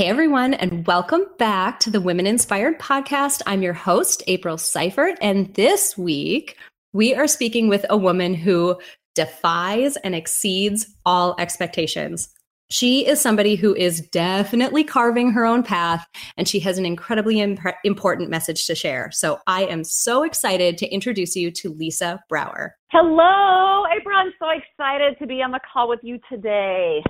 Hey everyone, and welcome back to the Women Inspired Podcast. I'm your host, April Seifert, and this week we are speaking with a woman who defies and exceeds all expectations. She is somebody who is definitely carving her own path, and she has an incredibly imp- important message to share. So I am so excited to introduce you to Lisa Brower. Hello, April. I'm so excited to be on the call with you today.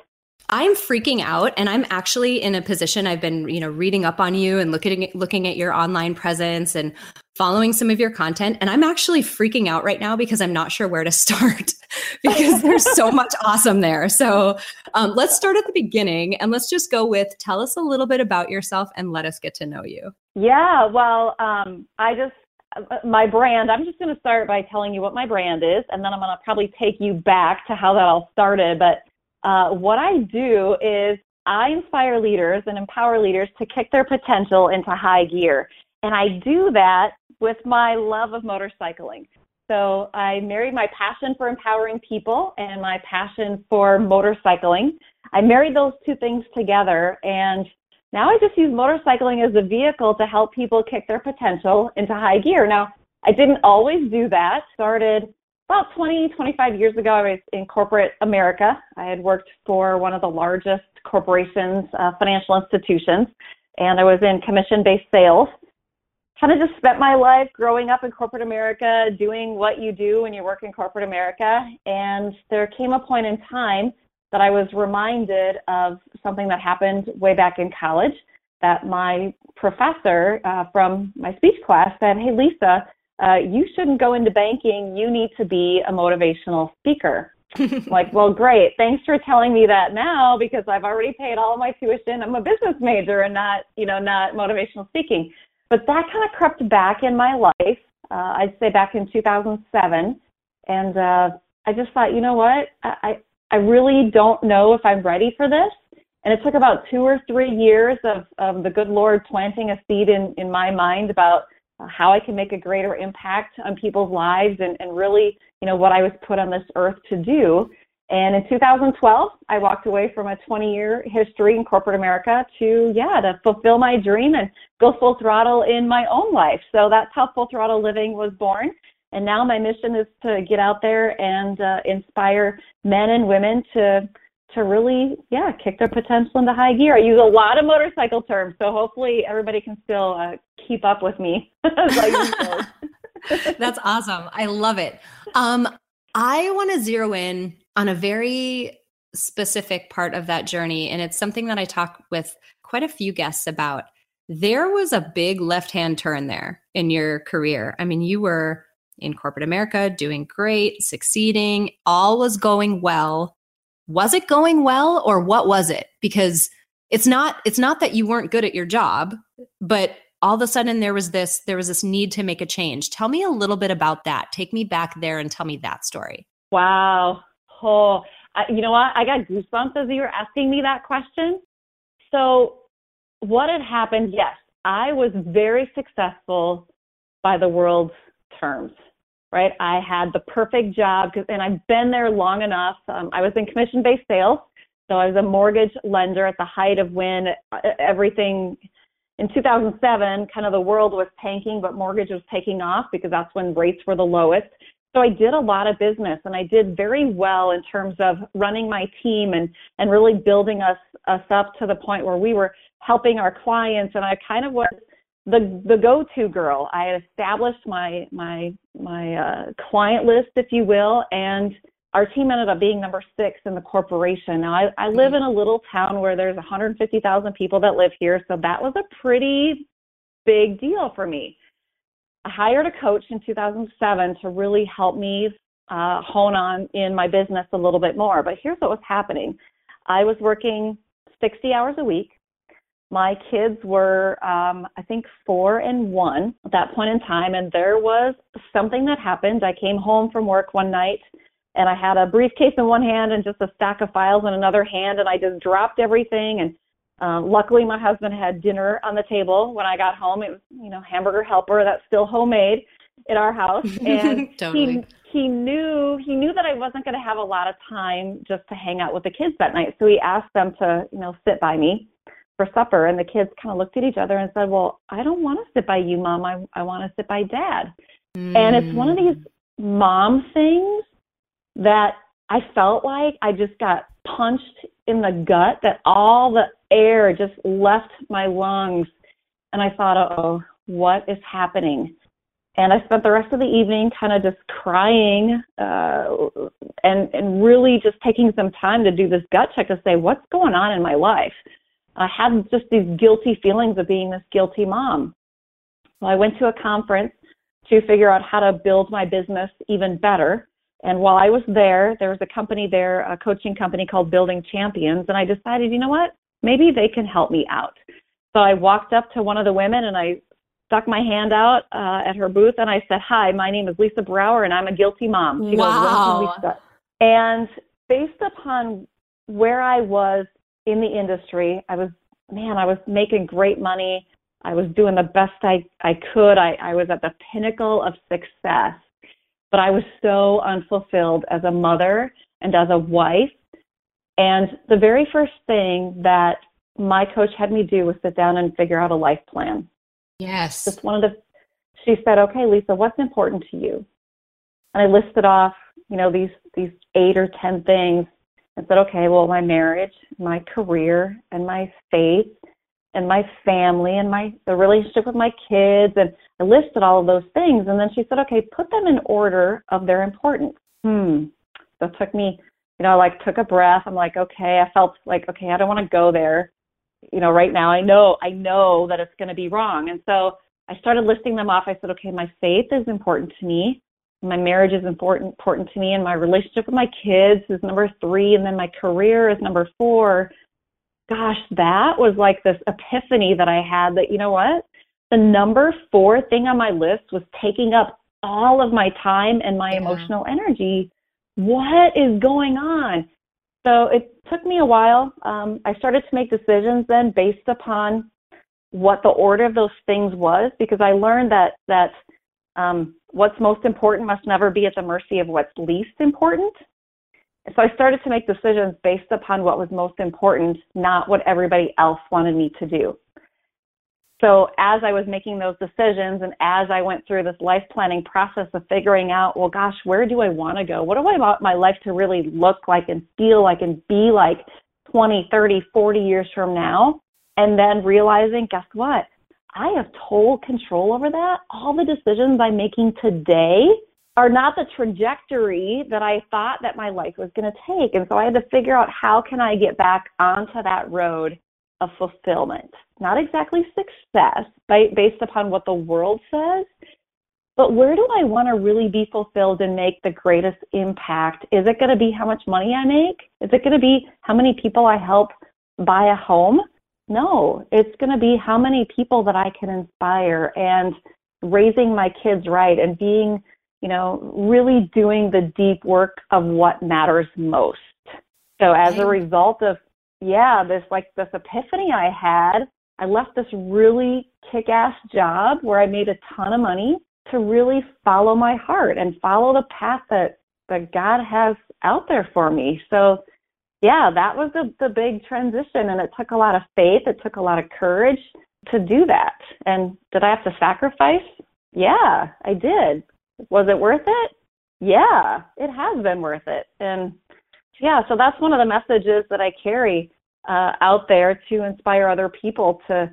I'm freaking out and I'm actually in a position I've been, you know, reading up on you and looking at looking at your online presence and following some of your content and I'm actually freaking out right now because I'm not sure where to start because there's so much awesome there. So, um, let's start at the beginning and let's just go with tell us a little bit about yourself and let us get to know you. Yeah, well, um, I just uh, my brand, I'm just going to start by telling you what my brand is, and then I'm going to probably take you back to how that all started. But uh, what I do is I inspire leaders and empower leaders to kick their potential into high gear. And I do that with my love of motorcycling. So I married my passion for empowering people and my passion for motorcycling. I married those two things together and now I just use motorcycling as a vehicle to help people kick their potential into high gear. Now, I didn't always do that. Started about 20, 25 years ago, I was in corporate America. I had worked for one of the largest corporations, uh, financial institutions, and I was in commission based sales. Kind of just spent my life growing up in corporate America, doing what you do when you work in corporate America. And there came a point in time that I was reminded of something that happened way back in college that my professor uh, from my speech class said, Hey, Lisa, uh, you shouldn't go into banking. You need to be a motivational speaker. like, well, great. Thanks for telling me that now because I've already paid all of my tuition. I'm a business major and not, you know, not motivational speaking. But that kind of crept back in my life. Uh, I'd say back in 2007, and uh, I just thought, you know what? I I really don't know if I'm ready for this. And it took about two or three years of, of the good Lord planting a seed in, in my mind about how I can make a greater impact on people's lives and, and really, you know, what I was put on this earth to do. And in 2012, I walked away from a 20 year history in corporate America to, yeah, to fulfill my dream and go full throttle in my own life. So that's how Full Throttle Living was born. And now my mission is to get out there and uh, inspire men and women to to really, yeah, kick their potential into high gear. I use a lot of motorcycle terms, so hopefully everybody can still uh, keep up with me. That's awesome. I love it. Um, I want to zero in on a very specific part of that journey, and it's something that I talk with quite a few guests about. There was a big left hand turn there in your career. I mean, you were in corporate America doing great, succeeding, all was going well was it going well or what was it? Because it's not it's not that you weren't good at your job, but all of a sudden there was this there was this need to make a change. Tell me a little bit about that. Take me back there and tell me that story. Wow. Oh, I, you know what? I got goosebumps as you were asking me that question. So, what had happened? Yes, I was very successful by the world's terms right? I had the perfect job, and I've been there long enough. Um, I was in commission based sales, so I was a mortgage lender at the height of when uh, everything in 2007, kind of the world was tanking, but mortgage was taking off because that's when rates were the lowest. So I did a lot of business and I did very well in terms of running my team and, and really building us, us up to the point where we were helping our clients. And I kind of was the the go-to girl. I had established my my my uh, client list, if you will, and our team ended up being number six in the corporation. Now I, I live in a little town where there's 150,000 people that live here, so that was a pretty big deal for me. I hired a coach in 2007 to really help me uh, hone on in my business a little bit more. But here's what was happening: I was working 60 hours a week my kids were, um, I think, four and one at that point in time. And there was something that happened. I came home from work one night and I had a briefcase in one hand and just a stack of files in another hand. And I just dropped everything. And um, luckily, my husband had dinner on the table when I got home. It was, you know, hamburger helper that's still homemade in our house. And totally. he, he knew he knew that I wasn't going to have a lot of time just to hang out with the kids that night. So he asked them to, you know, sit by me for supper and the kids kind of looked at each other and said, "Well, I don't want to sit by you, mom. I I want to sit by dad." Mm. And it's one of these mom things that I felt like I just got punched in the gut that all the air just left my lungs and I thought, "Oh, what is happening?" And I spent the rest of the evening kind of just crying uh, and and really just taking some time to do this gut check to say what's going on in my life I had just these guilty feelings of being this guilty mom. Well, I went to a conference to figure out how to build my business even better. And while I was there, there was a company there, a coaching company called Building Champions. And I decided, you know what? Maybe they can help me out. So I walked up to one of the women and I stuck my hand out uh, at her booth and I said, Hi, my name is Lisa Brower and I'm a guilty mom. She wow. goes, When And based upon where I was in the industry. I was, man, I was making great money. I was doing the best I, I could. I, I was at the pinnacle of success, but I was so unfulfilled as a mother and as a wife. And the very first thing that my coach had me do was sit down and figure out a life plan. Yes. Just wanted to, she said, okay, Lisa, what's important to you? And I listed off, you know, these, these eight or 10 things and said, okay, well, my marriage, my career, and my faith, and my family, and my the relationship with my kids, and I listed all of those things. And then she said, okay, put them in order of their importance. Hmm. It took me, you know, I like took a breath. I'm like, okay, I felt like, okay, I don't want to go there. You know, right now I know, I know that it's going to be wrong. And so I started listing them off. I said, okay, my faith is important to me my marriage is important important to me and my relationship with my kids is number three and then my career is number four. Gosh that was like this epiphany that i had that you know what? The number four thing on my list was taking up all of my time and my yeah. emotional energy. What is going on? So it took me a while. Um, i started to make decisions then based upon what the order of those things was because i learned that that um, what's most important must never be at the mercy of what's least important. So I started to make decisions based upon what was most important, not what everybody else wanted me to do. So as I was making those decisions and as I went through this life planning process of figuring out, well, gosh, where do I want to go? What do I want my life to really look like and feel like and be like 20, 30, 40 years from now? And then realizing, guess what? I have total control over that. All the decisions I'm making today are not the trajectory that I thought that my life was going to take. And so I had to figure out how can I get back onto that road of fulfillment. Not exactly success based upon what the world says, but where do I want to really be fulfilled and make the greatest impact? Is it going to be how much money I make? Is it going to be how many people I help buy a home? No, it's going to be how many people that I can inspire and raising my kids right and being, you know, really doing the deep work of what matters most. So as a result of, yeah, this like this epiphany I had, I left this really kick ass job where I made a ton of money to really follow my heart and follow the path that, that God has out there for me. So yeah, that was the, the big transition. And it took a lot of faith, it took a lot of courage to do that. And did I have to sacrifice? Yeah, I did. Was it worth it? Yeah, it has been worth it. And yeah, so that's one of the messages that I carry uh, out there to inspire other people to,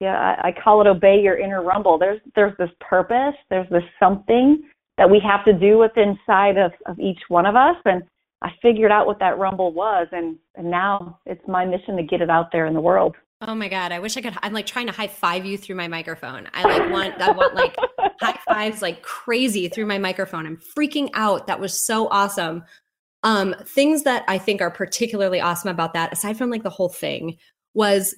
yeah, I, I call it obey your inner rumble. There's there's this purpose, there's this something that we have to do within inside of, of each one of us. And I figured out what that rumble was, and, and now it's my mission to get it out there in the world. Oh my god! I wish I could. I'm like trying to high five you through my microphone. I like want. I want like high fives like crazy through my microphone. I'm freaking out. That was so awesome. Um, things that I think are particularly awesome about that, aside from like the whole thing, was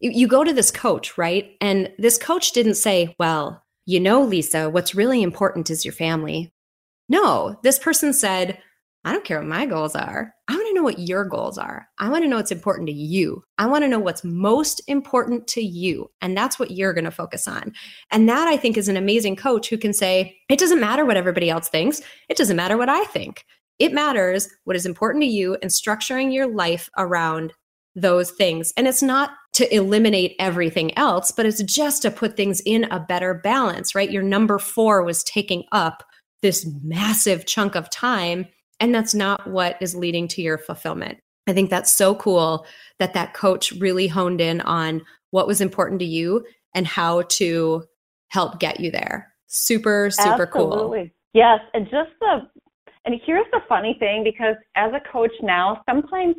you, you go to this coach, right? And this coach didn't say, well, you know, Lisa, what's really important is your family. No, this person said, I don't care what my goals are. I want to know what your goals are. I want to know what's important to you. I want to know what's most important to you. And that's what you're going to focus on. And that I think is an amazing coach who can say, it doesn't matter what everybody else thinks. It doesn't matter what I think. It matters what is important to you and structuring your life around those things. And it's not to eliminate everything else, but it's just to put things in a better balance, right? Your number four was taking up this massive chunk of time, and that's not what is leading to your fulfillment. I think that's so cool that that coach really honed in on what was important to you and how to help get you there. Super, super Absolutely. cool. Yes. And just the, and here's the funny thing because as a coach now, sometimes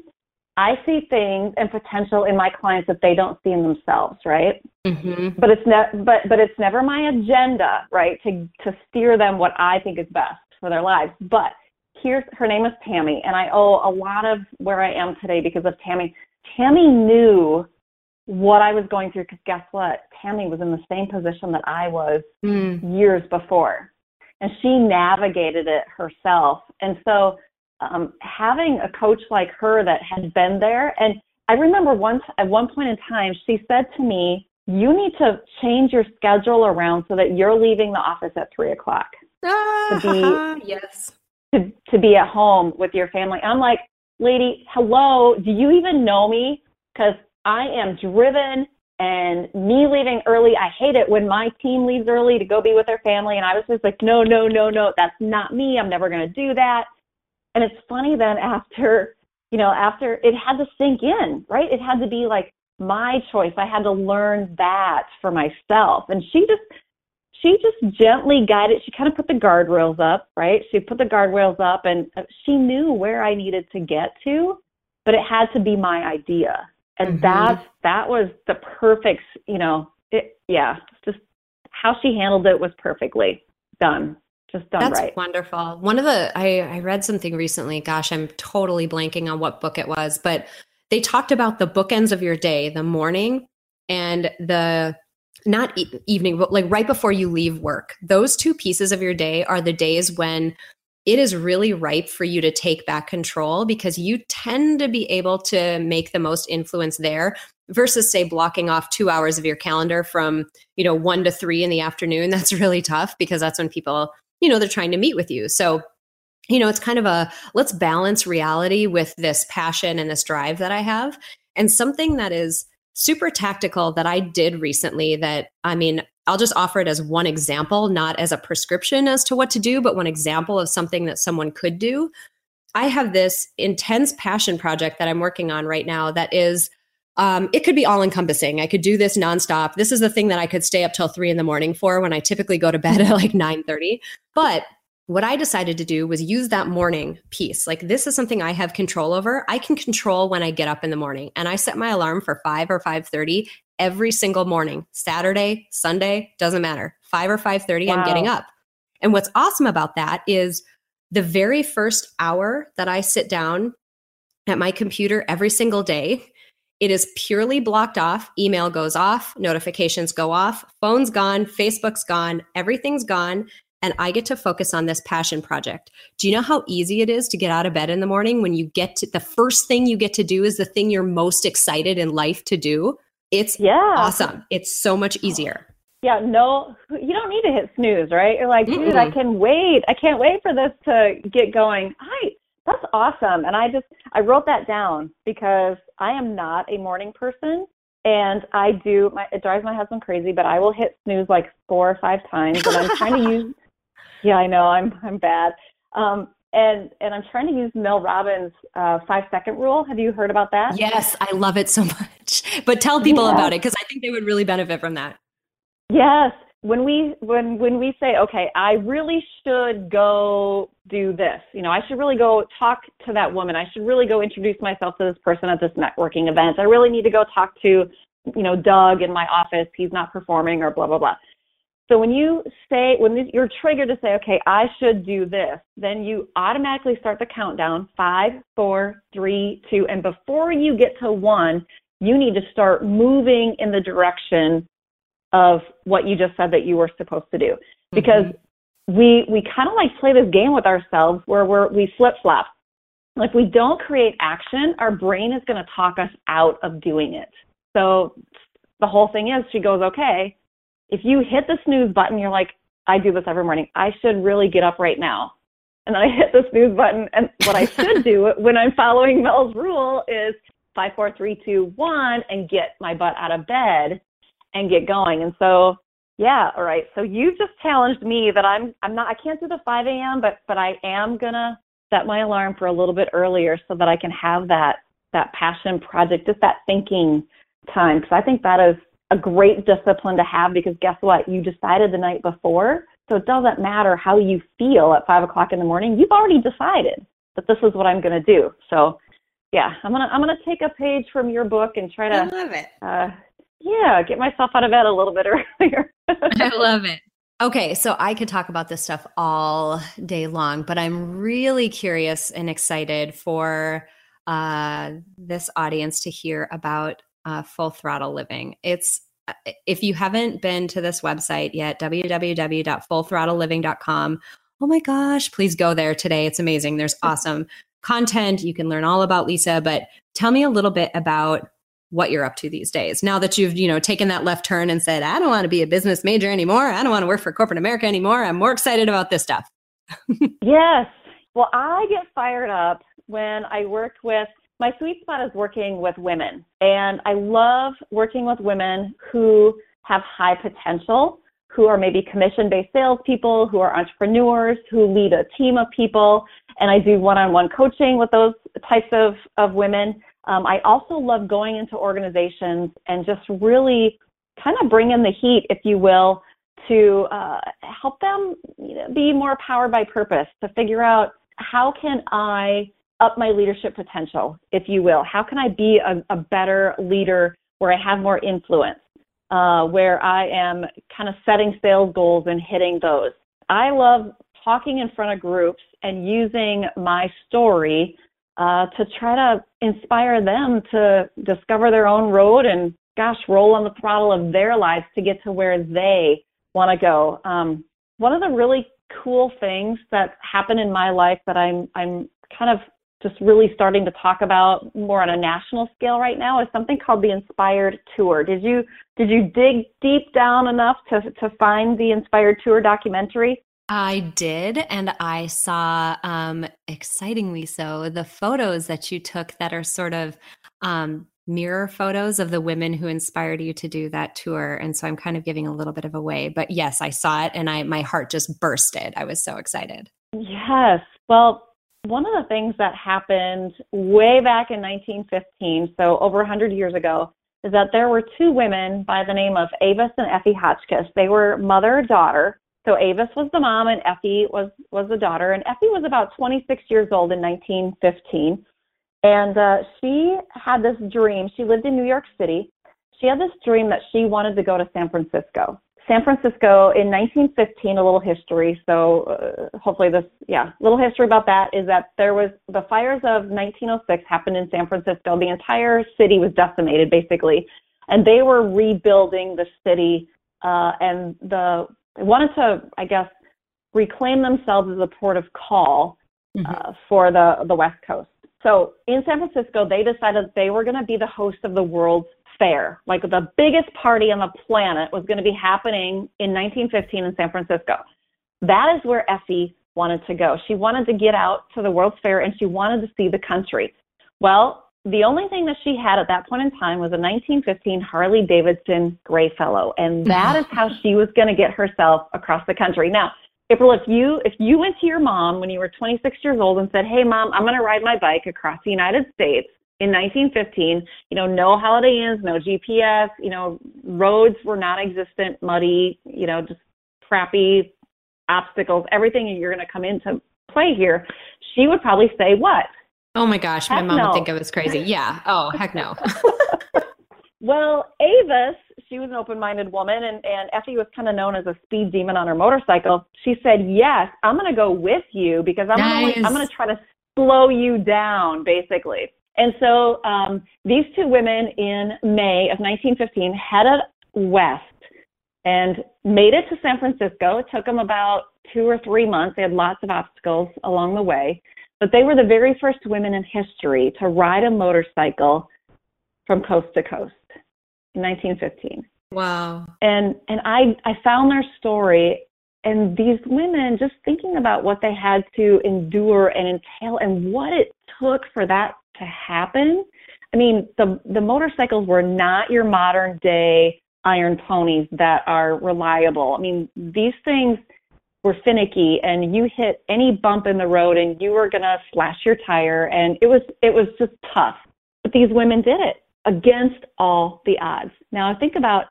I see things and potential in my clients that they don't see in themselves, right? Mm-hmm. But it's ne- but but it's never my agenda, right, to to steer them what I think is best for their lives. But here's her name is Tammy, and I owe a lot of where I am today because of Tammy. Tammy knew what I was going through because guess what? Tammy was in the same position that I was mm. years before, and she navigated it herself. And so um, having a coach like her that had been there. And I remember once at one point in time, she said to me, "You need to change your schedule around so that you're leaving the office at three o'clock ah, to be yes to to be at home with your family." I'm like, "Lady, hello, do you even know me? Because I am driven." And me leaving early, I hate it when my team leaves early to go be with their family. And I was just like, no, no, no, no, that's not me. I'm never going to do that. And it's funny then after, you know, after it had to sink in, right? It had to be like my choice. I had to learn that for myself. And she just, she just gently guided. She kind of put the guardrails up, right? She put the guardrails up and she knew where I needed to get to, but it had to be my idea. And mm-hmm. that, that was the perfect, you know, it, yeah, just how she handled it was perfectly done just done That's right. wonderful. One of the I, I read something recently. Gosh, I'm totally blanking on what book it was, but they talked about the bookends of your day, the morning and the not e- evening, but like right before you leave work. Those two pieces of your day are the days when it is really ripe for you to take back control because you tend to be able to make the most influence there versus say blocking off 2 hours of your calendar from, you know, 1 to 3 in the afternoon. That's really tough because that's when people you know, they're trying to meet with you. So, you know, it's kind of a let's balance reality with this passion and this drive that I have. And something that is super tactical that I did recently that I mean, I'll just offer it as one example, not as a prescription as to what to do, but one example of something that someone could do. I have this intense passion project that I'm working on right now that is um, it could be all encompassing. I could do this nonstop. This is the thing that I could stay up till three in the morning for when I typically go to bed at like 9 30. But what I decided to do was use that morning piece. Like this is something I have control over. I can control when I get up in the morning. And I set my alarm for 5 or 5:30 every single morning. Saturday, Sunday, doesn't matter. 5 or 5:30 wow. I'm getting up. And what's awesome about that is the very first hour that I sit down at my computer every single day it is purely blocked off. Email goes off, notifications go off, phone's gone, Facebook's gone, everything's gone. And I get to focus on this passion project. Do you know how easy it is to get out of bed in the morning when you get to the first thing you get to do is the thing you're most excited in life to do? It's yeah. awesome. It's so much easier. Yeah, no, you don't need to hit snooze, right? You're like, dude, mm I can wait. I can't wait for this to get going. I that's awesome. And I just I wrote that down because I am not a morning person and I do my it drives my husband crazy, but I will hit snooze like four or five times and I'm trying to use Yeah, I know, I'm I'm bad. Um and and I'm trying to use Mel Robbins' uh, five second rule. Have you heard about that? Yes, I love it so much. But tell people yeah. about it because I think they would really benefit from that. Yes, when we when when we say okay i really should go do this you know i should really go talk to that woman i should really go introduce myself to this person at this networking event i really need to go talk to you know doug in my office he's not performing or blah blah blah so when you say when you're triggered to say okay i should do this then you automatically start the countdown five four three two and before you get to one you need to start moving in the direction of what you just said that you were supposed to do. Because mm-hmm. we we kind of like play this game with ourselves where we're we flip flop. Like we don't create action, our brain is going to talk us out of doing it. So the whole thing is she goes, "Okay, if you hit the snooze button, you're like, I do this every morning. I should really get up right now. And then I hit the snooze button. And what I should do when I'm following Mel's rule is five, four, three, two, one, and get my butt out of bed and get going. And so, yeah, all right. So you've just challenged me that I'm I'm not I can't do the 5 a.m. but but I am gonna set my alarm for a little bit earlier so that I can have that that passion project, just that thinking time. Because I think that is a great discipline to have because guess what? You decided the night before. So it doesn't matter how you feel at five o'clock in the morning. You've already decided that this is what I'm going to do. So yeah, I'm gonna I'm gonna take a page from your book and try to. I love it. Uh, yeah, get myself out of bed a little bit earlier. I love it. Okay, so I could talk about this stuff all day long, but I'm really curious and excited for uh, this audience to hear about uh, full throttle living. It's uh, if you haven't been to this website yet, www.fullthrottleliving.com. Oh my gosh, please go there today. It's amazing. There's awesome content. You can learn all about Lisa, but tell me a little bit about what you're up to these days. Now that you've, you know, taken that left turn and said, I don't want to be a business major anymore. I don't want to work for corporate America anymore. I'm more excited about this stuff. yes. Well, I get fired up when I work with my sweet spot is working with women. And I love working with women who have high potential, who are maybe commission based salespeople, who are entrepreneurs, who lead a team of people. And I do one on one coaching with those types of, of women. Um, I also love going into organizations and just really kind of bring in the heat, if you will, to uh, help them you know, be more powered by purpose, to figure out how can I up my leadership potential, if you will? How can I be a, a better leader where I have more influence, uh, where I am kind of setting sales goals and hitting those? I love talking in front of groups and using my story uh, to try to inspire them to discover their own road and, gosh, roll on the throttle of their lives to get to where they want to go. Um, one of the really cool things that happened in my life that I'm I'm kind of just really starting to talk about more on a national scale right now is something called the Inspired Tour. Did you did you dig deep down enough to to find the Inspired Tour documentary? I did, and I saw, um, excitingly so, the photos that you took that are sort of um, mirror photos of the women who inspired you to do that tour. And so I'm kind of giving a little bit of away, but yes, I saw it, and I my heart just bursted. I was so excited. Yes. Well, one of the things that happened way back in 1915, so over 100 years ago, is that there were two women by the name of Avis and Effie Hotchkiss. They were mother daughter. So Avis was the mom and Effie was was the daughter. And Effie was about 26 years old in 1915, and uh, she had this dream. She lived in New York City. She had this dream that she wanted to go to San Francisco. San Francisco in 1915, a little history. So uh, hopefully this, yeah, little history about that is that there was the fires of 1906 happened in San Francisco. The entire city was decimated basically, and they were rebuilding the city. Uh, and the they wanted to, I guess, reclaim themselves as a port of call mm-hmm. uh, for the the West Coast. So in San Francisco, they decided they were going to be the host of the world's fair, like the biggest party on the planet, was going to be happening in 1915 in San Francisco. That is where Effie wanted to go. She wanted to get out to the World's Fair and she wanted to see the country. Well, the only thing that she had at that point in time was a 1915 Harley Davidson Greyfellow, and that is how she was going to get herself across the country. Now, April, if you if you went to your mom when you were 26 years old and said, "Hey, mom, I'm going to ride my bike across the United States," in 1915, you know, no holiday inns, no GPS, you know, roads were non-existent, muddy, you know, just crappy obstacles, everything you're going to come into play here, she would probably say what? Oh my gosh, heck my mom no. would think I was crazy. Yeah. Oh, heck no. well, Avis, she was an open-minded woman, and, and Effie was kind of known as a speed demon on her motorcycle. She said, "Yes, I'm going to go with you because I'm nice. gonna, I'm going to try to slow you down, basically." And so um, these two women in May of 1915 headed west and made it to San Francisco. It took them about two or three months. They had lots of obstacles along the way, but they were the very first women in history to ride a motorcycle from coast to coast in 1915. Wow. And and I I found their story and these women just thinking about what they had to endure and entail and what it took for that to happen. I mean, the the motorcycles were not your modern day iron ponies that are reliable. I mean, these things were finicky and you hit any bump in the road and you were going to slash your tire and it was it was just tough. But these women did it against all the odds. Now, I think about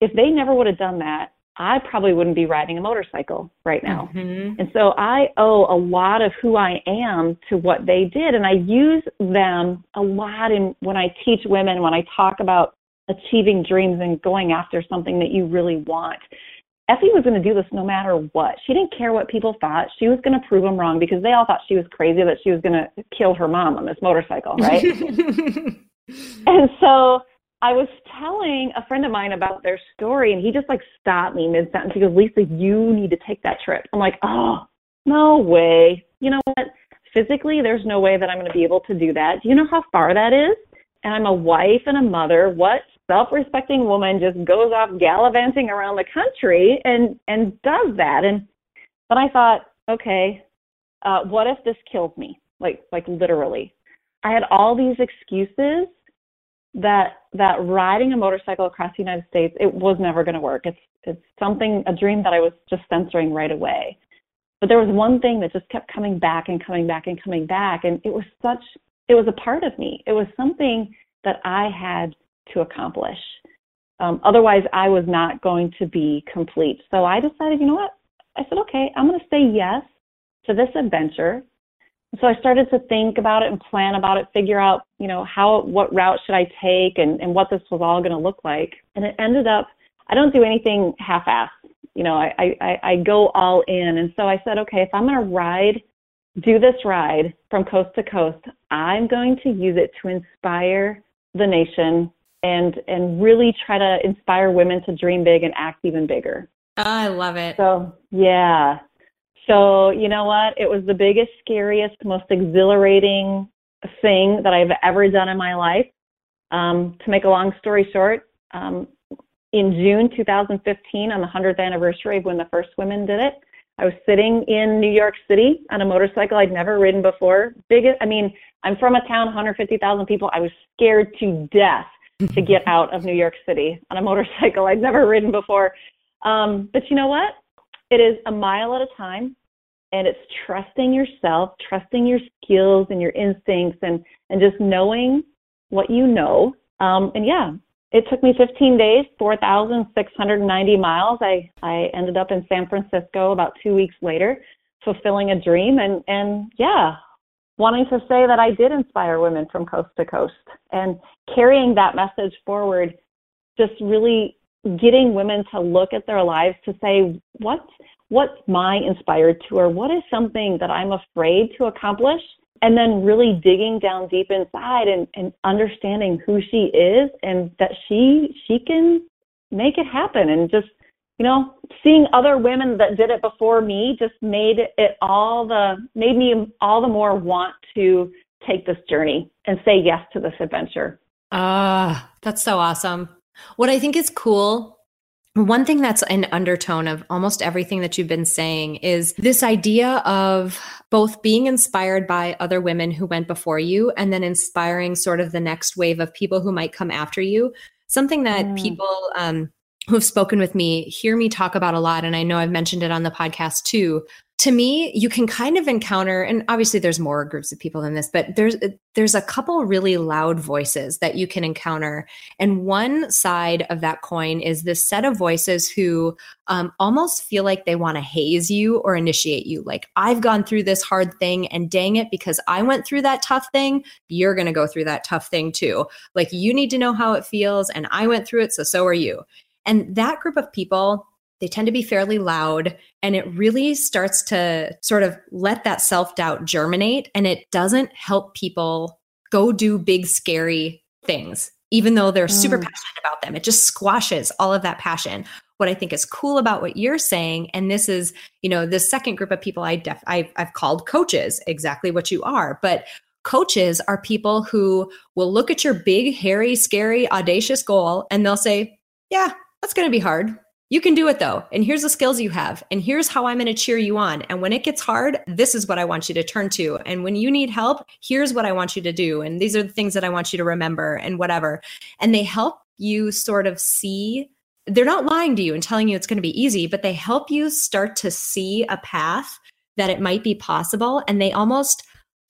if they never would have done that, I probably wouldn't be riding a motorcycle right now. Mm-hmm. And so I owe a lot of who I am to what they did. And I use them a lot in when I teach women, when I talk about achieving dreams and going after something that you really want. Effie was going to do this no matter what. She didn't care what people thought. She was going to prove them wrong because they all thought she was crazy that she was going to kill her mom on this motorcycle, right? and so I was telling a friend of mine about their story, and he just like stopped me mid sentence. He goes, Lisa, you need to take that trip. I'm like, oh, no way. You know what? Physically, there's no way that I'm going to be able to do that. Do you know how far that is? And I'm a wife and a mother. What self-respecting woman just goes off gallivanting around the country and and does that? And but I thought, okay, uh, what if this kills me? Like like literally. I had all these excuses that that riding a motorcycle across the United States it was never going to work. It's it's something a dream that I was just censoring right away. But there was one thing that just kept coming back and coming back and coming back and it was such it was a part of me. It was something that I had to accomplish. Um, otherwise, I was not going to be complete. So I decided, you know what? I said, okay, I'm going to say yes to this adventure so I started to think about it and plan about it, figure out, you know, how, what route should I take and, and what this was all going to look like. And it ended up, I don't do anything half-assed. You know, I, I, I go all in. And so I said, okay, if I'm going to ride, do this ride from coast to coast, I'm going to use it to inspire the nation and, and really try to inspire women to dream big and act even bigger. Oh, I love it. So yeah, so, you know what? It was the biggest, scariest, most exhilarating thing that I've ever done in my life. Um, to make a long story short, um, in June 2015, on the 100th anniversary of when the first women did it, I was sitting in New York City on a motorcycle I'd never ridden before. Biggest, I mean, I'm from a town 150,000 people. I was scared to death to get out of New York City on a motorcycle I'd never ridden before. Um, but you know what? It is a mile at a time and it's trusting yourself, trusting your skills and your instincts, and and just knowing what you know. Um, and yeah, it took me 15 days, 4,690 miles. I I ended up in San Francisco about two weeks later, fulfilling a dream, and and yeah, wanting to say that I did inspire women from coast to coast, and carrying that message forward, just really getting women to look at their lives to say what what's my inspired tour? What is something that I'm afraid to accomplish? And then really digging down deep inside and, and understanding who she is and that she she can make it happen and just you know seeing other women that did it before me just made it all the made me all the more want to take this journey and say yes to this adventure ah uh, that's so awesome what i think is cool one thing that's an undertone of almost everything that you've been saying is this idea of both being inspired by other women who went before you and then inspiring sort of the next wave of people who might come after you. Something that mm. people um, who have spoken with me hear me talk about a lot. And I know I've mentioned it on the podcast too to me you can kind of encounter and obviously there's more groups of people than this but there's there's a couple really loud voices that you can encounter. And one side of that coin is this set of voices who um, almost feel like they want to haze you or initiate you. Like i've gone through this hard thing and dang it because i went through that tough thing you're going to go through that tough thing too. Like you need to know how it feels and i went through it so so are you. And that group of people they tend to be fairly loud and it really starts to sort of let that self doubt germinate and it doesn't help people go do big, scary things, even though they're super mm. passionate about them. It just squashes all of that passion. What I think is cool about what you're saying, and this is, you know, the second group of people I def- I've, I've called coaches, exactly what you are. But coaches are people who will look at your big, hairy, scary, audacious goal and they'll say, yeah, that's going to be hard. You can do it though. And here's the skills you have. And here's how I'm going to cheer you on. And when it gets hard, this is what I want you to turn to. And when you need help, here's what I want you to do. And these are the things that I want you to remember and whatever. And they help you sort of see they're not lying to you and telling you it's going to be easy, but they help you start to see a path that it might be possible. And they almost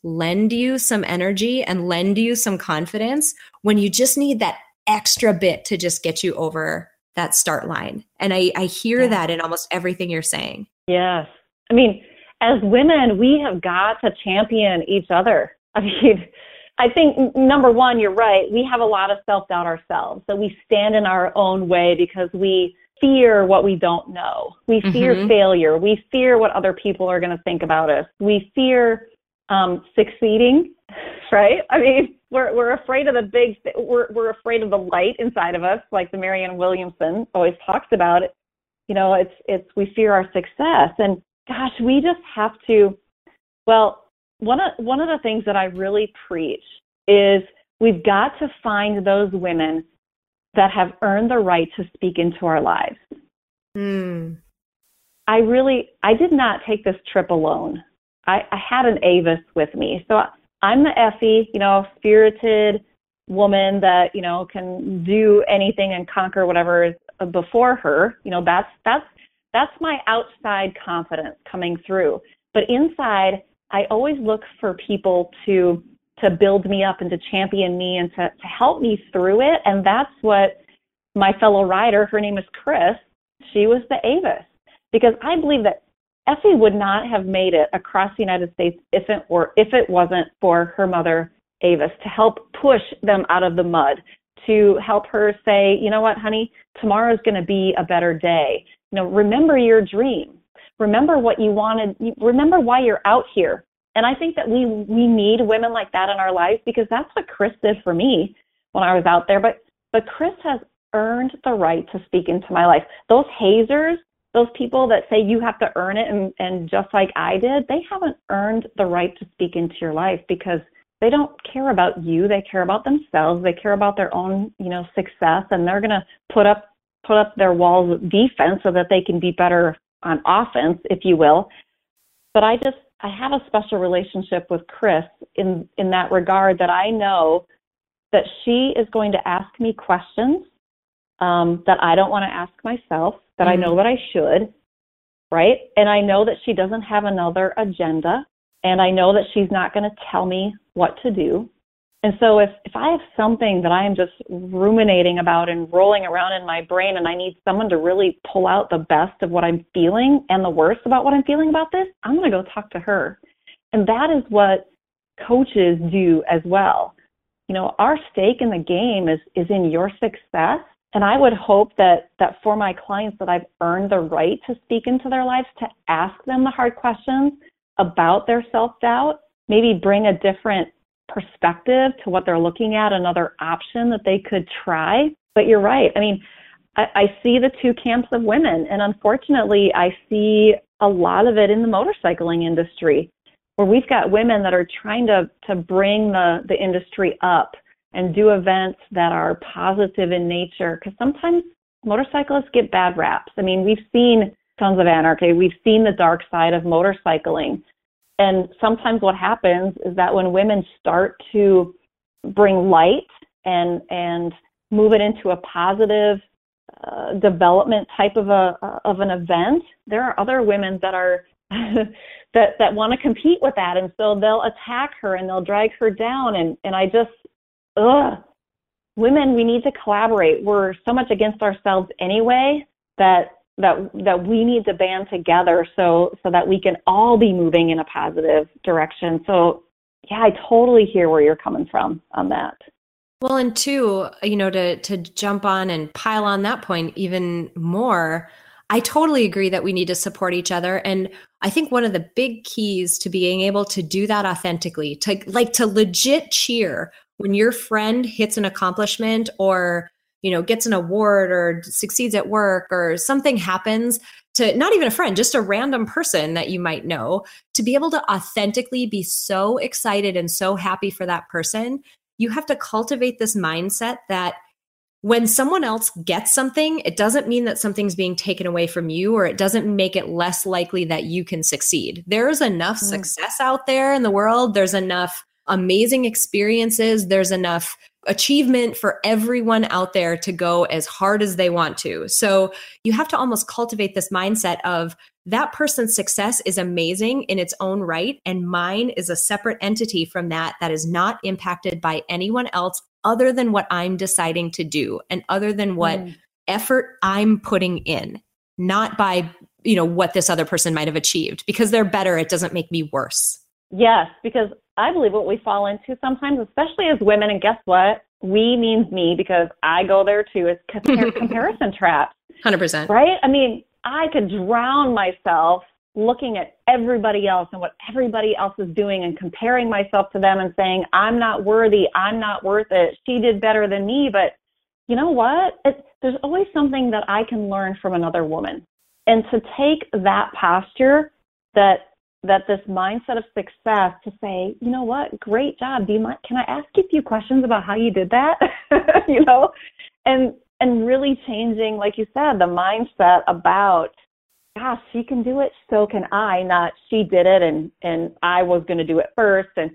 lend you some energy and lend you some confidence when you just need that extra bit to just get you over that start line. And I, I hear yeah. that in almost everything you're saying. Yes. I mean, as women, we have got to champion each other. I mean, I think number one, you're right. We have a lot of self doubt ourselves. So we stand in our own way because we fear what we don't know. We fear mm-hmm. failure. We fear what other people are going to think about us. We fear um, succeeding, right? I mean, we're we're afraid of the big we're we're afraid of the light inside of us like the marianne williamson always talks about. It you know it's it's we fear our success. And gosh we just have to well one of one of the things that i really preach is we've got to find those women that have earned the right to speak into our lives. Mm. i really i did not take this trip alone. I i had an avis with me. So I'm the Effie, you know, spirited woman that you know can do anything and conquer whatever is before her. You know, that's that's that's my outside confidence coming through. But inside, I always look for people to to build me up and to champion me and to, to help me through it. And that's what my fellow rider, her name is Chris, she was the Avis. Because I believe that Effie would not have made it across the United States if it were if it wasn't for her mother Avis to help push them out of the mud, to help her say, you know what, honey, tomorrow is going to be a better day. You know, remember your dream. Remember what you wanted. Remember why you're out here. And I think that we we need women like that in our lives because that's what Chris did for me when I was out there. But but Chris has earned the right to speak into my life. Those hazers those people that say you have to earn it and, and just like I did, they haven't earned the right to speak into your life because they don't care about you. They care about themselves. They care about their own, you know, success and they're going to put up put up their walls of defense so that they can be better on offense, if you will. But I just I have a special relationship with Chris in in that regard that I know that she is going to ask me questions um, that I don't want to ask myself that mm-hmm. I know that I should, right? And I know that she doesn't have another agenda, and I know that she's not going to tell me what to do. And so if if I have something that I am just ruminating about and rolling around in my brain and I need someone to really pull out the best of what I'm feeling and the worst about what I'm feeling about this, I'm going to go talk to her. And that is what coaches do as well. You know, our stake in the game is is in your success and I would hope that that for my clients that I've earned the right to speak into their lives to ask them the hard questions about their self-doubt, maybe bring a different perspective to what they're looking at, another option that they could try. But you're right. I mean, I, I see the two camps of women, and unfortunately, I see a lot of it in the motorcycling industry, where we've got women that are trying to to bring the the industry up and do events that are positive in nature because sometimes motorcyclists get bad raps. I mean, we've seen Sons of Anarchy, we've seen the dark side of motorcycling. And sometimes what happens is that when women start to bring light and and move it into a positive uh, development type of a of an event, there are other women that are that that want to compete with that, and so they'll attack her and they'll drag her down. And and I just ugh, women, we need to collaborate. We're so much against ourselves anyway that that that we need to band together so so that we can all be moving in a positive direction. So yeah, I totally hear where you're coming from on that. Well, and two, you know, to to jump on and pile on that point even more, I totally agree that we need to support each other. And I think one of the big keys to being able to do that authentically, to like to legit cheer when your friend hits an accomplishment or you know gets an award or succeeds at work or something happens to not even a friend just a random person that you might know to be able to authentically be so excited and so happy for that person you have to cultivate this mindset that when someone else gets something, it doesn't mean that something's being taken away from you or it doesn't make it less likely that you can succeed. There's enough mm. success out there in the world. There's enough amazing experiences. There's enough achievement for everyone out there to go as hard as they want to. So you have to almost cultivate this mindset of that person's success is amazing in its own right, and mine is a separate entity from that that is not impacted by anyone else other than what I'm deciding to do and other than what mm. effort I'm putting in, not by you know what this other person might have achieved because they're better it doesn't make me worse yes because I believe what we fall into sometimes, especially as women, and guess what? We means me because I go there too, is compar- comparison traps. 100%. Right? I mean, I could drown myself looking at everybody else and what everybody else is doing and comparing myself to them and saying, I'm not worthy, I'm not worth it, she did better than me. But you know what? It, there's always something that I can learn from another woman. And to take that posture that that this mindset of success to say, you know what, great job. Do you mind? Can I ask you a few questions about how you did that? you know, and and really changing, like you said, the mindset about, gosh, she can do it, so can I. Not she did it, and and I was going to do it first, and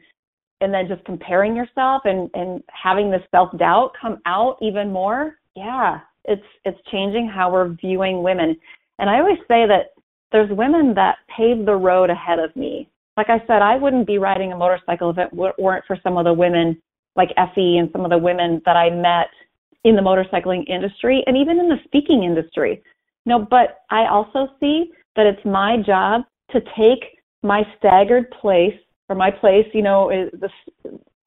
and then just comparing yourself and and having this self doubt come out even more. Yeah, it's it's changing how we're viewing women. And I always say that there's women that paved the road ahead of me. Like I said, I wouldn't be riding a motorcycle if it weren't for some of the women like Effie and some of the women that I met in the motorcycling industry and even in the speaking industry. No, but I also see that it's my job to take my staggered place or my place, you know,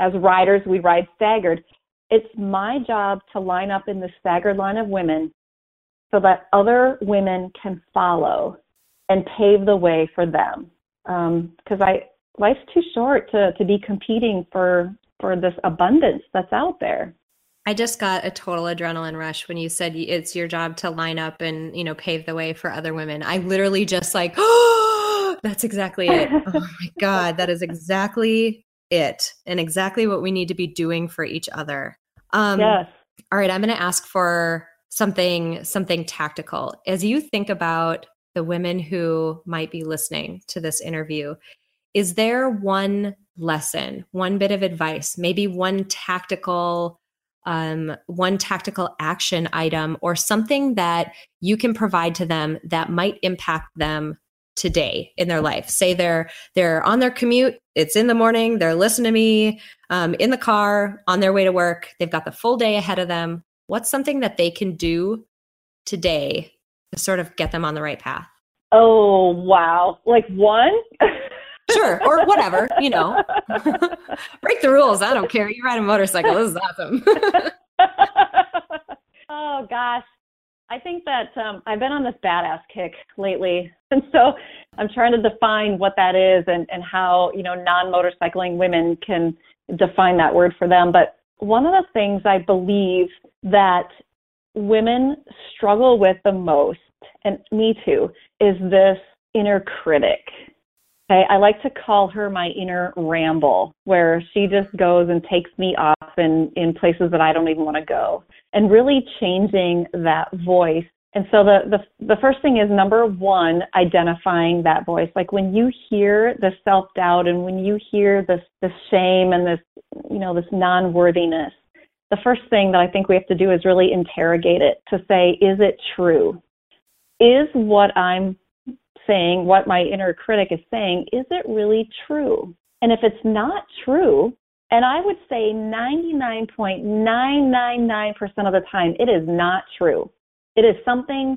as riders, we ride staggered. It's my job to line up in the staggered line of women so that other women can follow and pave the way for them. Because um, I life's too short to to be competing for for this abundance that's out there. I just got a total adrenaline rush when you said it's your job to line up and you know pave the way for other women. I literally just like, oh, that's exactly it. oh my god, that is exactly it, and exactly what we need to be doing for each other. Um, yes. All right, I'm going to ask for something something tactical as you think about the women who might be listening to this interview, is there one lesson, one bit of advice, maybe one tactical um, one tactical action item or something that you can provide to them that might impact them today in their life? Say they're they're on their commute it's in the morning they're listening to me um, in the car on their way to work they've got the full day ahead of them. What's something that they can do today to sort of get them on the right path? Oh, wow. Like one? sure, or whatever, you know. Break the rules. I don't care. You ride a motorcycle. This is awesome. oh, gosh. I think that um, I've been on this badass kick lately. And so I'm trying to define what that is and, and how, you know, non motorcycling women can define that word for them. But one of the things I believe that women struggle with the most, and me too, is this inner critic. Okay, I like to call her my inner rumble, where she just goes and takes me off in, in places that I don't even want to go, and really changing that voice. And so the, the the first thing is number one, identifying that voice. Like when you hear the self doubt and when you hear this this shame and this you know this non worthiness, the first thing that I think we have to do is really interrogate it to say, is it true? Is what I'm saying, what my inner critic is saying, is it really true? And if it's not true, and I would say 99.999% of the time, it is not true. It is something,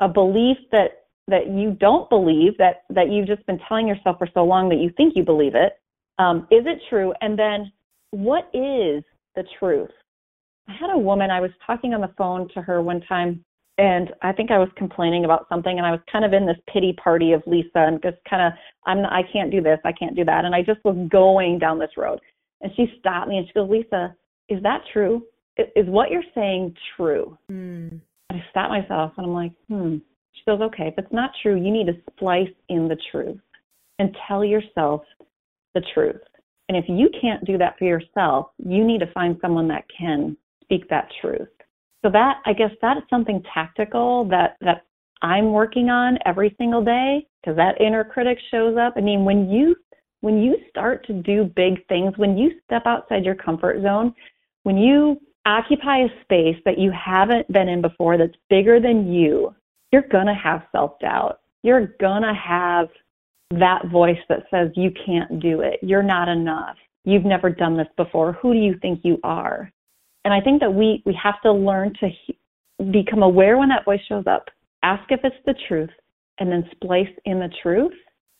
a belief that that you don't believe that that you've just been telling yourself for so long that you think you believe it. Um, is it true? And then, what is the truth? I had a woman, I was talking on the phone to her one time, and I think I was complaining about something, and I was kind of in this pity party of Lisa, and just kind of, I'm, I can't do this, I can't do that, and I just was going down this road. And she stopped me and she goes, Lisa, is that true? Is what you're saying true? Mm. I stopped myself and I'm like, hmm. She goes, okay, if it's not true, you need to splice in the truth and tell yourself the truth. And if you can't do that for yourself, you need to find someone that can speak that truth. So that I guess that is something tactical that that I'm working on every single day because that inner critic shows up. I mean, when you when you start to do big things, when you step outside your comfort zone, when you occupy a space that you haven't been in before that's bigger than you, you're going to have self-doubt. You're going to have that voice that says you can't do it. You're not enough. You've never done this before. Who do you think you are? And I think that we we have to learn to he- become aware when that voice shows up. Ask if it's the truth and then splice in the truth.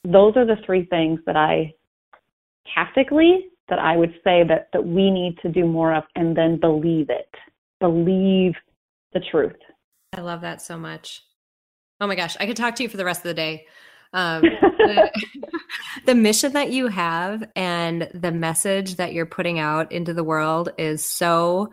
Those are the three things that I tactically that I would say that that we need to do more of and then believe it. Believe the truth. I love that so much. Oh my gosh, I could talk to you for the rest of the day. Um, the, the mission that you have and the message that you're putting out into the world is so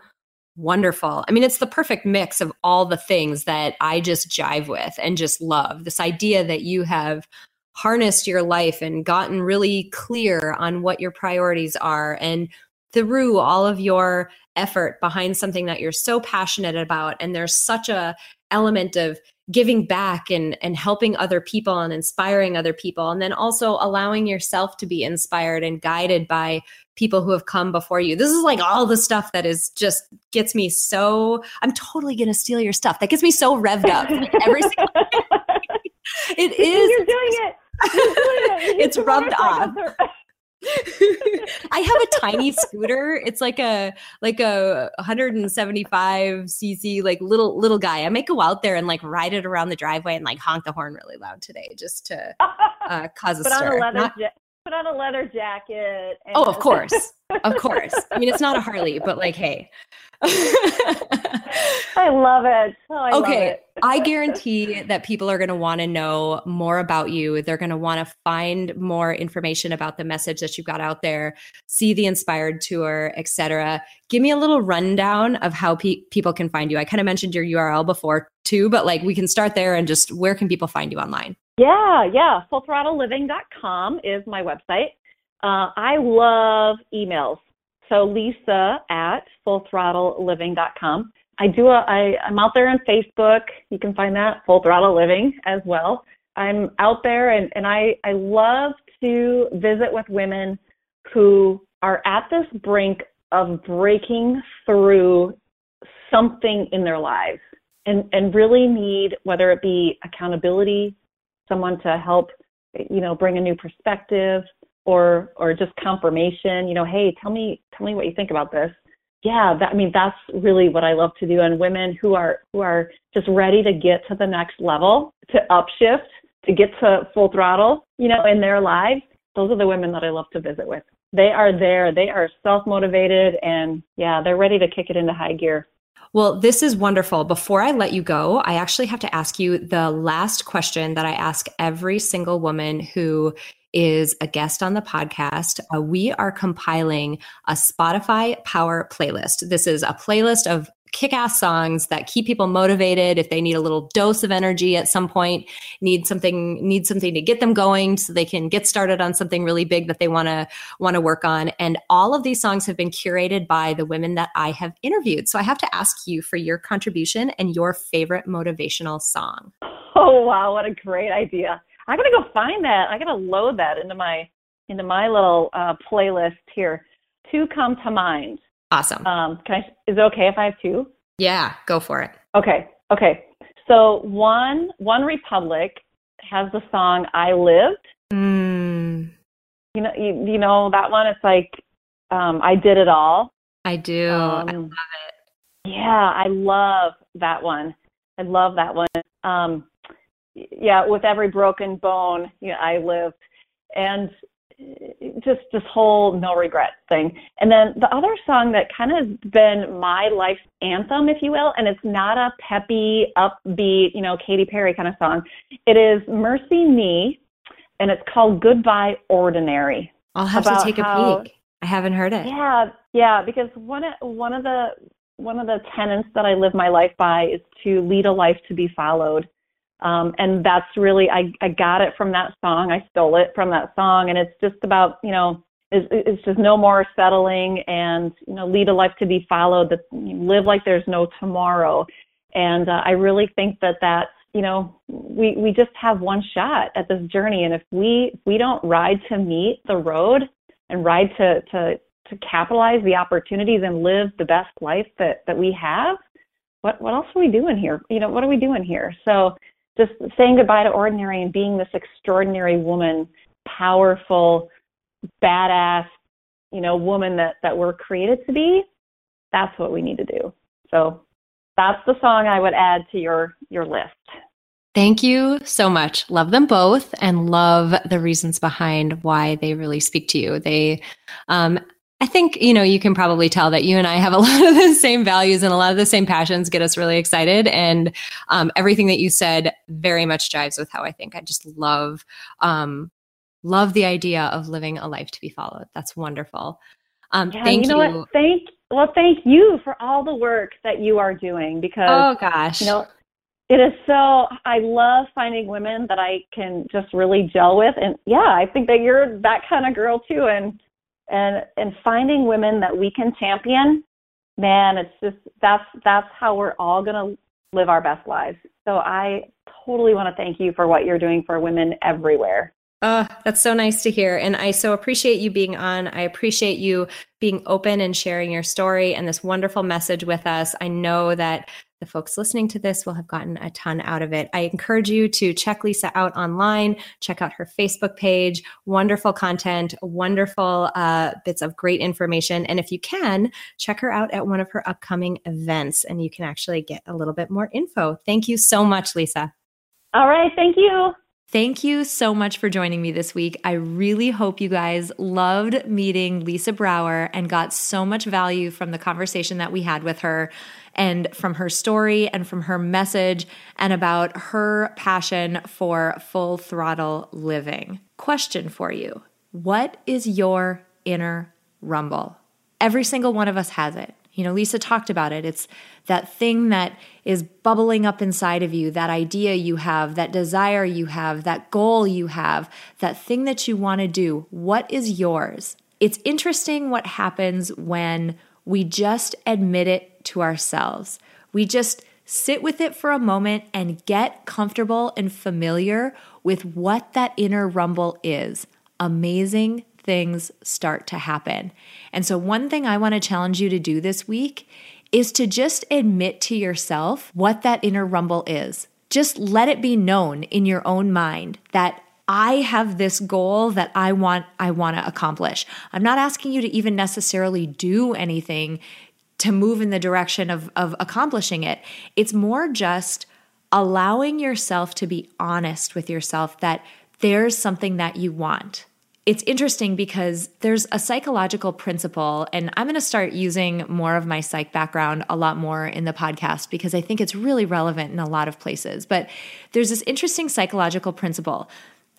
wonderful. I mean, it's the perfect mix of all the things that I just jive with and just love. This idea that you have harnessed your life and gotten really clear on what your priorities are and through all of your effort behind something that you're so passionate about and there's such a element of giving back and and helping other people and inspiring other people. And then also allowing yourself to be inspired and guided by people who have come before you. This is like all the stuff that is just gets me so i'm totally gonna steal your stuff. That gets me so revved up every single it is you're doing it, you're doing it. it's rubbed off I have a tiny scooter. It's like a like a 175 cc like little little guy. I might go out there and like ride it around the driveway and like honk the horn really loud today just to uh, cause a put stir. On a leather Not, ja- put on a leather jacket. oh, of course, of course. I mean, it's not a Harley, but like, hey, I love it. Oh, I okay. Love it. I guarantee that people are going to want to know more about you. They're going to want to find more information about the message that you've got out there, see the inspired tour, etc. Give me a little rundown of how pe- people can find you. I kind of mentioned your URL before too, but like we can start there and just where can people find you online? Yeah, yeah. FullThrottleLiving.com is my website. Uh, I love emails. So Lisa at fullthrottleliving.com. I do a, I, I'm out there on Facebook. You can find that Full Throttle Living as well. I'm out there and, and I, I love to visit with women who are at this brink of breaking through something in their lives and, and really need, whether it be accountability, someone to help, you know, bring a new perspective, or or just confirmation you know hey tell me tell me what you think about this. Yeah that i mean that's really what i love to do and women who are who are just ready to get to the next level to upshift to get to full throttle you know in their lives those are the women that i love to visit with. They are there they are self motivated and yeah they're ready to kick it into high gear. Well, this is wonderful. Before I let you go, I actually have to ask you the last question that I ask every single woman who is a guest on the podcast. Uh, we are compiling a Spotify Power playlist. This is a playlist of kick ass songs that keep people motivated if they need a little dose of energy at some point, need something, need something to get them going so they can get started on something really big that they want to want to work on. And all of these songs have been curated by the women that I have interviewed. So I have to ask you for your contribution and your favorite motivational song. Oh wow, what a great idea. I gotta go find that. I gotta load that into my into my little uh, playlist here. Two come to mind. Awesome. Um, can I? Is it okay if I have two? Yeah, go for it. Okay. Okay. So one OneRepublic has the song "I Lived." Mm. You know, you, you know that one. It's like um, I did it all. I do. Um, I love it. Yeah, I love that one. I love that one. Um, yeah, with every broken bone, you know, I lived. And eh, just this whole no regret thing. And then the other song that kind of has been my life's anthem, if you will, and it's not a peppy, upbeat, you know, Katy Perry kind of song. It is MercyMe, and it's called Goodbye Ordinary. I'll have to take how, a peek. I haven't heard it. Yeah, yeah, because one of one of the one of the tenets that I live my life by is to lead a life to be followed. Um, and that's really I, I got it from that song. I stole it from that song, and it's just about you know it's, it's just no more settling and you know lead a life to be followed. That live like there's no tomorrow. And uh, I really think that that's you know we we just have one shot at this journey, and if we if we don't ride to meet the road and ride to to to capitalize the opportunities and live the best life that that we have, what what else are we doing here? You know what are we doing here? So just saying goodbye to ordinary and being this extraordinary woman, powerful, badass, you know, woman that that we're created to be, that's what we need to do. So that's the song I would add to your your list. Thank you so much. Love them both and love the reasons behind why they really speak to you. They um, I think, you know, you can probably tell that you and I have a lot of the same values and a lot of the same passions get us really excited. And um, everything that you said very much jives with how I think. I just love, um, love the idea of living a life to be followed. That's wonderful. Um, yeah, thank you. Know you. What? Thank, well, thank you for all the work that you are doing because, oh gosh, you know, it is so, I love finding women that I can just really gel with. And yeah, I think that you're that kind of girl too. And, and and finding women that we can champion man it's just that's that's how we're all going to live our best lives. So i totally want to thank you for what you're doing for women everywhere Oh, that's so nice to hear. And I so appreciate you being on. I appreciate you being open and sharing your story and this wonderful message with us. I know that the folks listening to this will have gotten a ton out of it. I encourage you to check Lisa out online, check out her Facebook page, wonderful content, wonderful uh, bits of great information. And if you can, check her out at one of her upcoming events and you can actually get a little bit more info. Thank you so much, Lisa. All right. Thank you. Thank you so much for joining me this week. I really hope you guys loved meeting Lisa Brower and got so much value from the conversation that we had with her and from her story and from her message and about her passion for full throttle living. Question for you What is your inner rumble? Every single one of us has it. You know, Lisa talked about it. It's that thing that is bubbling up inside of you, that idea you have, that desire you have, that goal you have, that thing that you want to do. What is yours? It's interesting what happens when we just admit it to ourselves. We just sit with it for a moment and get comfortable and familiar with what that inner rumble is. Amazing things start to happen. And so, one thing I want to challenge you to do this week is to just admit to yourself what that inner rumble is. Just let it be known in your own mind that I have this goal that I want I want to accomplish. I'm not asking you to even necessarily do anything to move in the direction of of accomplishing it. It's more just allowing yourself to be honest with yourself that there's something that you want it's interesting because there's a psychological principle, and I'm going to start using more of my psych background a lot more in the podcast because I think it's really relevant in a lot of places. But there's this interesting psychological principle.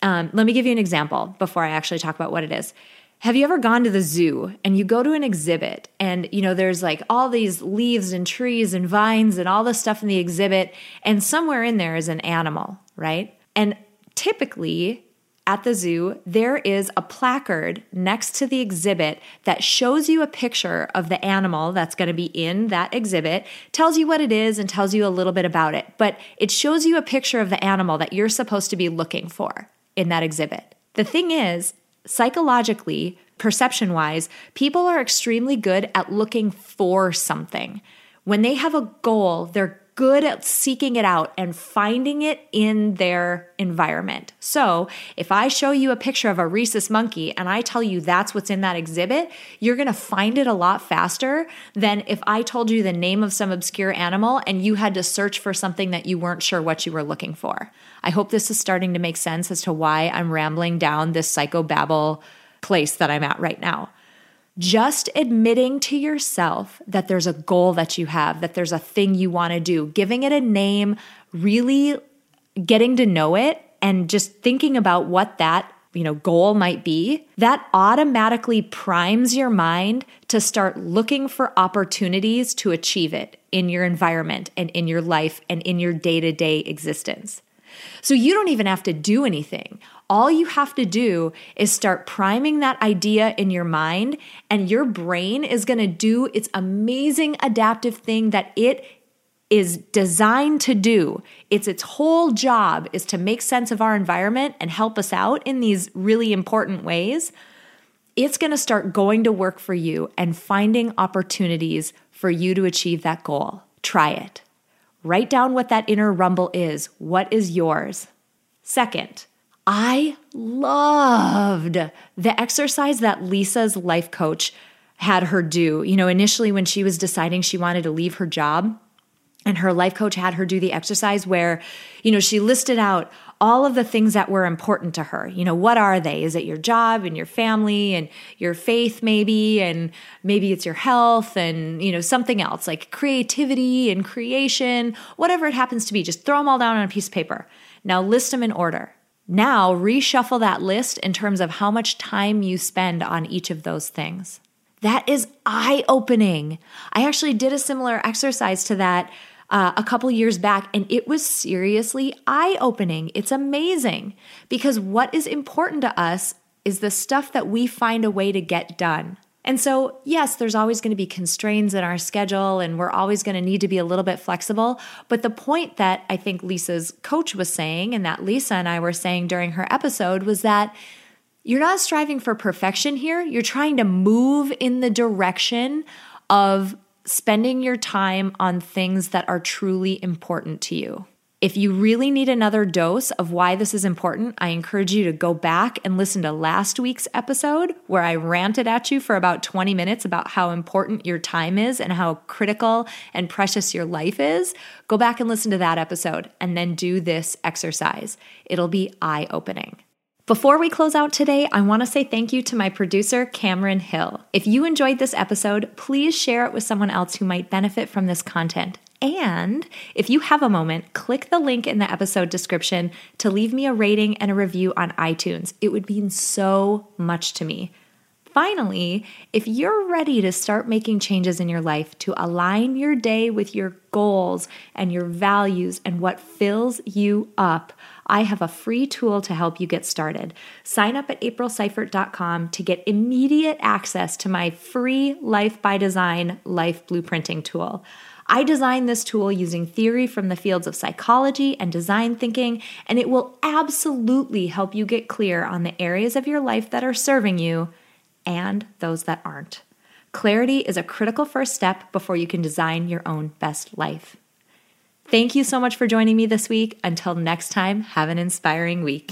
Um, let me give you an example before I actually talk about what it is. Have you ever gone to the zoo and you go to an exhibit and you know there's like all these leaves and trees and vines and all this stuff in the exhibit and somewhere in there is an animal, right? And typically at the zoo, there is a placard next to the exhibit that shows you a picture of the animal that's going to be in that exhibit, tells you what it is, and tells you a little bit about it. But it shows you a picture of the animal that you're supposed to be looking for in that exhibit. The thing is, psychologically, perception wise, people are extremely good at looking for something. When they have a goal, they're good at seeking it out and finding it in their environment. So, if I show you a picture of a rhesus monkey and I tell you that's what's in that exhibit, you're going to find it a lot faster than if I told you the name of some obscure animal and you had to search for something that you weren't sure what you were looking for. I hope this is starting to make sense as to why I'm rambling down this psychobabble place that I'm at right now. Just admitting to yourself that there's a goal that you have, that there's a thing you want to do, giving it a name, really getting to know it, and just thinking about what that you know goal might be that automatically primes your mind to start looking for opportunities to achieve it in your environment and in your life and in your day-to-day existence. So you don't even have to do anything all you have to do is start priming that idea in your mind, and your brain is going to do its amazing adaptive thing that it is designed to do. It's its whole job is to make sense of our environment and help us out in these really important ways. It's going to start going to work for you and finding opportunities for you to achieve that goal. Try it. Write down what that inner rumble is. What is yours? Second, I loved the exercise that Lisa's life coach had her do. You know, initially when she was deciding she wanted to leave her job, and her life coach had her do the exercise where, you know, she listed out all of the things that were important to her. You know, what are they? Is it your job and your family and your faith, maybe? And maybe it's your health and, you know, something else like creativity and creation, whatever it happens to be. Just throw them all down on a piece of paper. Now list them in order. Now, reshuffle that list in terms of how much time you spend on each of those things. That is eye opening. I actually did a similar exercise to that uh, a couple years back, and it was seriously eye opening. It's amazing because what is important to us is the stuff that we find a way to get done. And so, yes, there's always going to be constraints in our schedule, and we're always going to need to be a little bit flexible. But the point that I think Lisa's coach was saying, and that Lisa and I were saying during her episode, was that you're not striving for perfection here. You're trying to move in the direction of spending your time on things that are truly important to you. If you really need another dose of why this is important, I encourage you to go back and listen to last week's episode where I ranted at you for about 20 minutes about how important your time is and how critical and precious your life is. Go back and listen to that episode and then do this exercise. It'll be eye opening. Before we close out today, I want to say thank you to my producer, Cameron Hill. If you enjoyed this episode, please share it with someone else who might benefit from this content. And if you have a moment, click the link in the episode description to leave me a rating and a review on iTunes. It would mean so much to me. Finally, if you're ready to start making changes in your life to align your day with your goals and your values and what fills you up, I have a free tool to help you get started. Sign up at aprilseifert.com to get immediate access to my free Life by Design life blueprinting tool. I designed this tool using theory from the fields of psychology and design thinking, and it will absolutely help you get clear on the areas of your life that are serving you and those that aren't. Clarity is a critical first step before you can design your own best life. Thank you so much for joining me this week. Until next time, have an inspiring week.